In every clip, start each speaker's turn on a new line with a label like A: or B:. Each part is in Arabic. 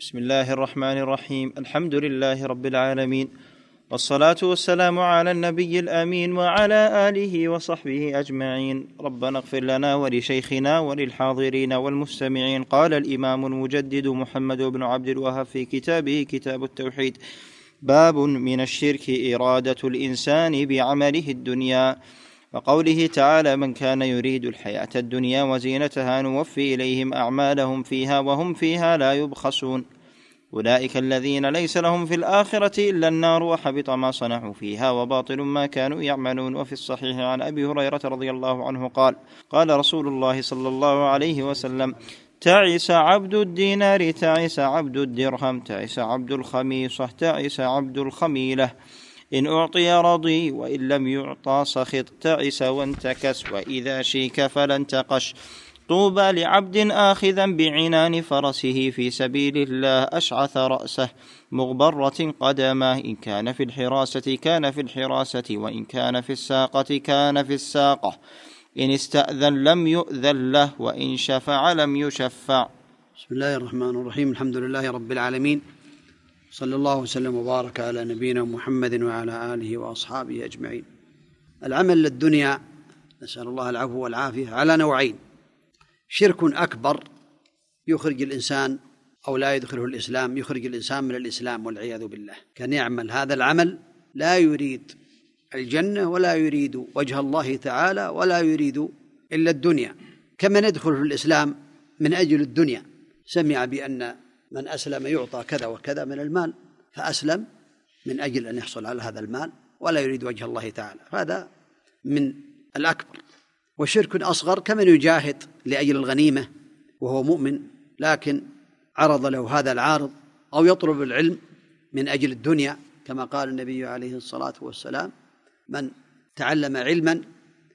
A: بسم الله الرحمن الرحيم. الحمد لله رب العالمين. والصلاة والسلام على النبي الأمين وعلى آله وصحبه أجمعين. ربنا اغفر لنا ولشيخنا وللحاضرين والمستمعين. قال الإمام المجدد محمد بن عبد الوهاب في كتابه كتاب التوحيد باب من الشرك إرادة الإنسان بعمله الدنيا. وقوله تعالى من كان يريد الحياة الدنيا وزينتها نوفي إليهم أعمالهم فيها وهم فيها لا يبخسون. أولئك الذين ليس لهم في الآخرة إلا النار وحبط ما صنعوا فيها وباطل ما كانوا يعملون. وفي الصحيح عن أبي هريرة رضي الله عنه قال قال رسول الله صلى الله عليه وسلم تعس عبد الدينار تعس عبد الدرهم تعس عبد الخميصة تعس عبد الخميلة. إن أعطي رضي وإن لم يعطى سخط تعس وانتكس وإذا شيك فلا انتقش طوبى لعبد آخذا بعنان فرسه في سبيل الله أشعث رأسه مغبرة قدماه إن كان في الحراسة كان في الحراسة وإن كان في الساقة كان في الساقة. إن استأذن لم يؤذن له وإن شفع لم يشفع.
B: بسم الله الرحمن الرحيم الحمد لله رب العالمين. صلى الله وسلم وبارك على نبينا محمد وعلى آله وأصحابه أجمعين. العمل للدنيا نسأل الله العفو والعافية على نوعين. شرك أكبر يخرج الإنسان أو لا يدخله الإسلام يخرج الإنسان من الإسلام والعياذ بالله. كان يعمل هذا العمل لا يريد الجنة ولا يريد وجه الله تعالى ولا يريد إلا الدنيا. كمن يدخل في الإسلام من أجل الدنيا. سمع بأن من أسلم يعطى كذا وكذا من المال فأسلم من أجل أن يحصل على هذا المال ولا يريد وجه الله تعالى. هذا من الأكبر. وشرك أصغر كمن يجاهد لأجل الغنيمة وهو مؤمن لكن عرض له هذا العارض أو يطلب العلم من أجل الدنيا كما قال النبي عليه الصلاة والسلام من تعلم علما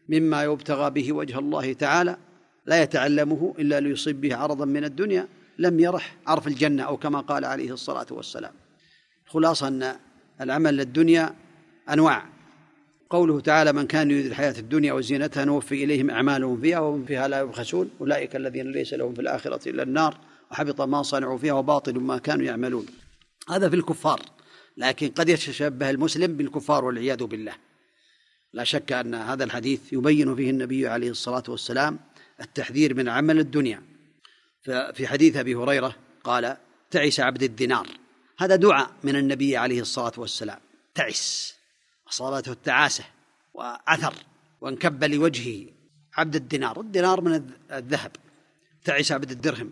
B: مما يبتغى به وجه الله تعالى لا يتعلمه إلا ليصيب به عرضا من الدنيا لم يرح عرف الجنة أو كما قال عليه الصلاة والسلام. خلاصة أن العمل للدنيا أنواع. قوله تعالى من كان يريد الحياة الدنيا وزينتها نوفي إليهم أعمالهم فيها وهم فيها لا يبخسون أولئك الذين ليس لهم في الآخرة إلا النار وحبط ما صنعوا فيها وباطل ما كانوا يعملون. هذا في الكفار لكن قد يتشبه المسلم بالكفار والعياذ بالله. لا شك أن هذا الحديث يبين فيه النبي عليه الصلاة والسلام التحذير من عمل الدنيا. في حديث أبي هريرة قال تعس عبد الدينار. هذا دعاء من النبي عليه الصلاة والسلام. تعس. أصابته التعاسة وعثر وانكب لوجهه. عبد الدينار. الدينار من الذهب. تعس عبد الدرهم.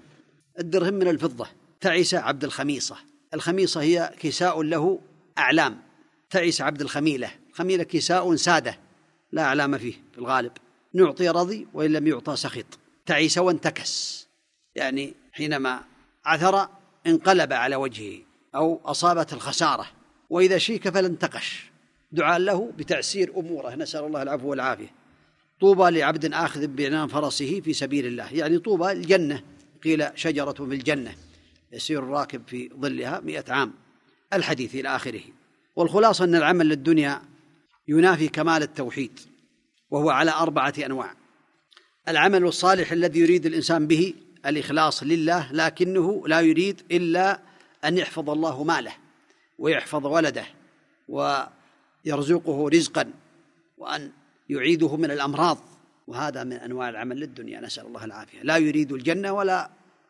B: الدرهم من الفضة. تعس عبد الخميصة. الخميصة هي كساء له أعلام. تعس عبد الخميلة. الخميلة كساء سادة. لا أعلام فيه في الغالب. نعطي رضي وإن لم يعطى سخط. تعس وانتكس. يعني حينما عثر انقلب على وجهه أو أصابت الخسارة وإذا شيك فلا انتقش دعاء له بتعسير أموره. نسأل الله العفو والعافية. طوبى لعبد آخذ بعنان فرسه في سبيل الله. يعني طوبى الجنة. قيل شجرة في الجنة. يسير الراكب في ظلها مئة عام. الحديث إلى آخره. والخلاصة أن العمل للدنيا ينافي كمال التوحيد وهو على أربعة أنواع. العمل الصالح الذي يريد الإنسان به الإخلاص لله لكنه لا يريد إلا أن يحفظ الله ماله ويحفظ ولده ويرزقه رزقا وأن يعيده من الأمراض. وهذا من أنواع العمل للدنيا. نسأل الله العافية. لا يريد الجنة ولا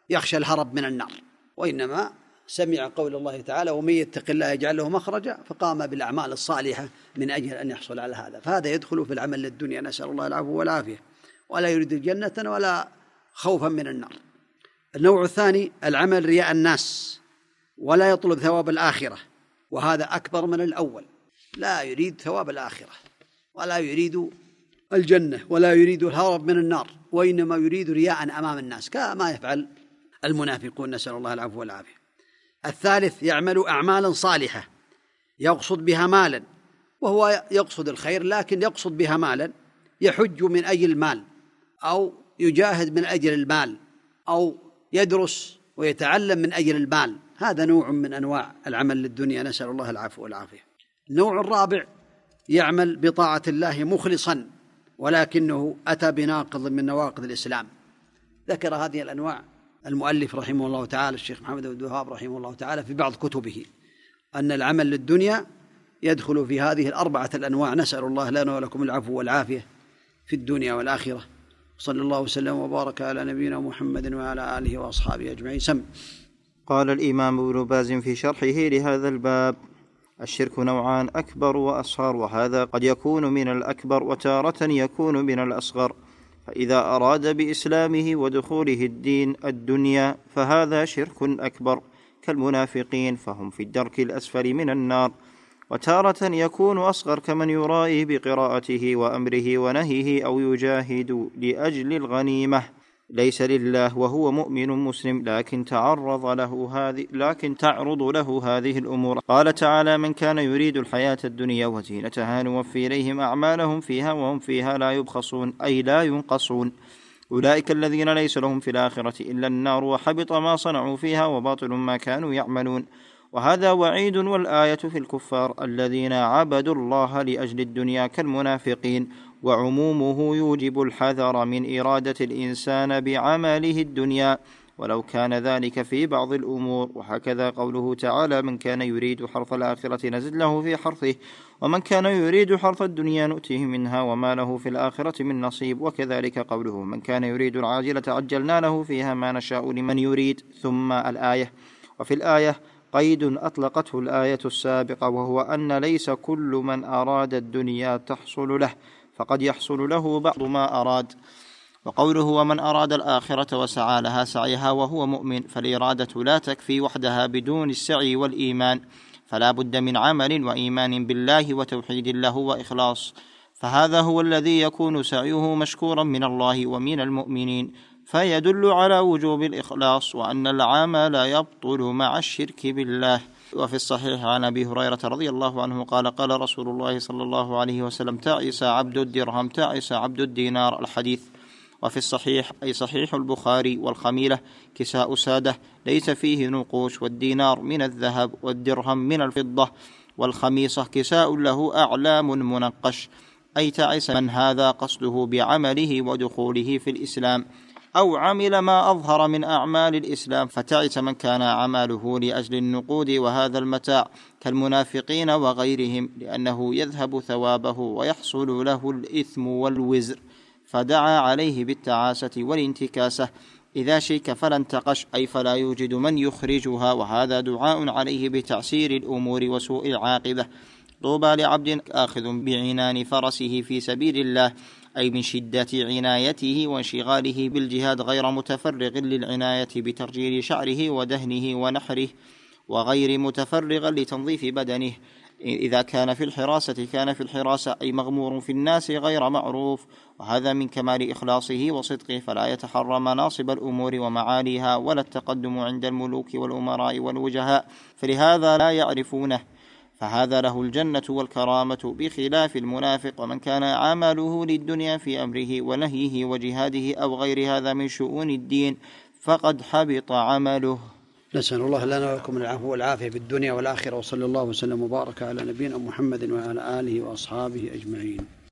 B: يخشى الهرب من النار. وإنما سمع قول الله تعالى ومن يتق الله يجعل له مخرجا فقام بالأعمال الصالحة من أجل أن يحصل على هذا. فهذا يدخل في العمل للدنيا. نسأل الله العفو والعافية. ولا يريد الجنة ولا خوفا من النار. النوع الثاني العمل رياء الناس ولا يطلب ثواب الآخرة وهذا أكبر من الأول. لا يريد ثواب الآخرة ولا يريد الجنة ولا يريد الهرب من النار وإنما يريد رياء أمام الناس كما يفعل المنافقون. نسأل الله العفو والعافية. الثالث يعمل أعمالا صالحة يقصد بها مالا وهو يقصد الخير لكن يقصد بها مالا يحج من أجل المال أو يجاهد من أجل المال أو يدرس ويتعلم من أجل المال. هذا نوع من أنواع العمل للدنيا. نسأل الله العفو والعافية. النوع الرابع يعمل بطاعة الله مخلصا ولكنه أتى بناقض من نواقض الإسلام. ذكر هذه الأنواع المؤلف رحمه الله تعالى الشيخ محمد بن الوهاب رحمه الله تعالى في بعض كتبه أن العمل للدنيا يدخل في هذه الأربعة الأنواع. نسأل الله لنا ولكم العفو والعافية في الدنيا والآخرة. صلى الله وسلم وبارك على نبينا محمد وعلى آله وأصحابه أجمعين. سم.
A: قال الإمام ابن باز في شرحه لهذا الباب الشرك نوعان أكبر وأصغر وهذا قد يكون من الأكبر وتارة يكون من الأصغر. فإذا أراد بإسلامه ودخوله الدين الدنيا فهذا شرك أكبر. كالمنافقين فهم في الدرك الأسفل من النار. وتارة يكون أصغر كمن يرائي بقراءته وأمره ونهيه أو يجاهد لأجل الغنيمة. ليس لله وهو مؤمن مسلم لكن تعرض له هذه لكن تعرض له هذه الأمور. قال تعالى من كان يريد الحياة الدنيا وزينتها نوفي إليهم أعمالهم فيها وهم فيها لا يبخسون أي لا ينقصون. أولئك الذين ليس لهم في الآخرة إلا النار وحبط ما صنعوا فيها وباطل ما كانوا يعملون. وهذا وعيد والآية في الكفار الذين عبدوا الله لأجل الدنيا كالمنافقين وعمومه يوجب الحذر من إرادة الإنسان بعمله الدنيا. ولو كان ذلك في بعض الأمور وهكذا قوله تعالى من كان يريد حرث الآخرة نزد له في حرثه ومن كان يريد حرث الدنيا نؤته منها وما له في الآخرة من نصيب. وكذلك قوله من كان يريد العاجلة عجلنا له فيها ما نشاء لمن يريد. ثم الآية وفي الآية قيد أطلقته الآية السابقة وهو أن ليس كل من أراد الدنيا تحصل له فقد يحصل له بعض ما أراد. وقوله ومن أراد الآخرة وسعى لها سعيها وهو مؤمن فالإرادة لا تكفي وحدها بدون السعي والإيمان فلا بد من عمل وإيمان بالله وتوحيد له وإخلاص. فهذا هو الذي يكون سعيه مشكورا من الله ومن المؤمنين. فيدل على وجوب الإخلاص وأن العمل يبطل مع الشرك بالله. وفي الصحيح عن أبي هريرة رضي الله عنه قال قال رسول الله صلى الله عليه وسلم تعس عبد الدرهم تعس عبد الدينار. الحديث وفي الصحيح أي صحيح البخاري والخميلة كساء سادة ليس فيه نقوش والدينار من الذهب والدرهم من الفضة. والخميصة كساء له أعلام منقش. أي تعس من هذا قصده بعمله ودخوله في الإسلام. أو عمل ما أظهر من أعمال الإسلام فتعس من كان عمله لأجل النقود وهذا المتاع كالمنافقين وغيرهم لأنه يذهب ثوابه ويحصل له الإثم والوزر فدعا عليه بالتعاسة والانتكاسة. إذا شيك فلا انتقش أي فلا يوجد من يخرجها وهذا دعاء عليه بتعسير الأمور وسوء العاقبة. طوبى لعبد آخذ بعنان فرسه في سبيل الله. أي من شدة عنايته وانشغاله بالجهاد غير متفرغ للعناية بترجيل شعره ودهنه ونحره وغير متفرغا لتنظيف بدنه. إذا كان في الحراسة كان في الحراسة أي مغمور في الناس غير معروف. وهذا من كمال إخلاصه وصدقه فلا يتحرى مناصب الأمور ومعاليها ولا التقدم عند الملوك والأمراء والوجهاء. فلهذا لا يعرفونه. فهذا له الجنة والكرامة بخلاف المنافق ومن كان عمله للدنيا في أمره ونهيه وجهاده أو غير هذا من شؤون الدين فقد حبط عمله.
B: نسأل الله لنا ولكم العفو والعافية في الدنيا والآخرة وصلى الله وسلم وبارك على نبينا محمد وعلى آله وأصحابه أجمعين.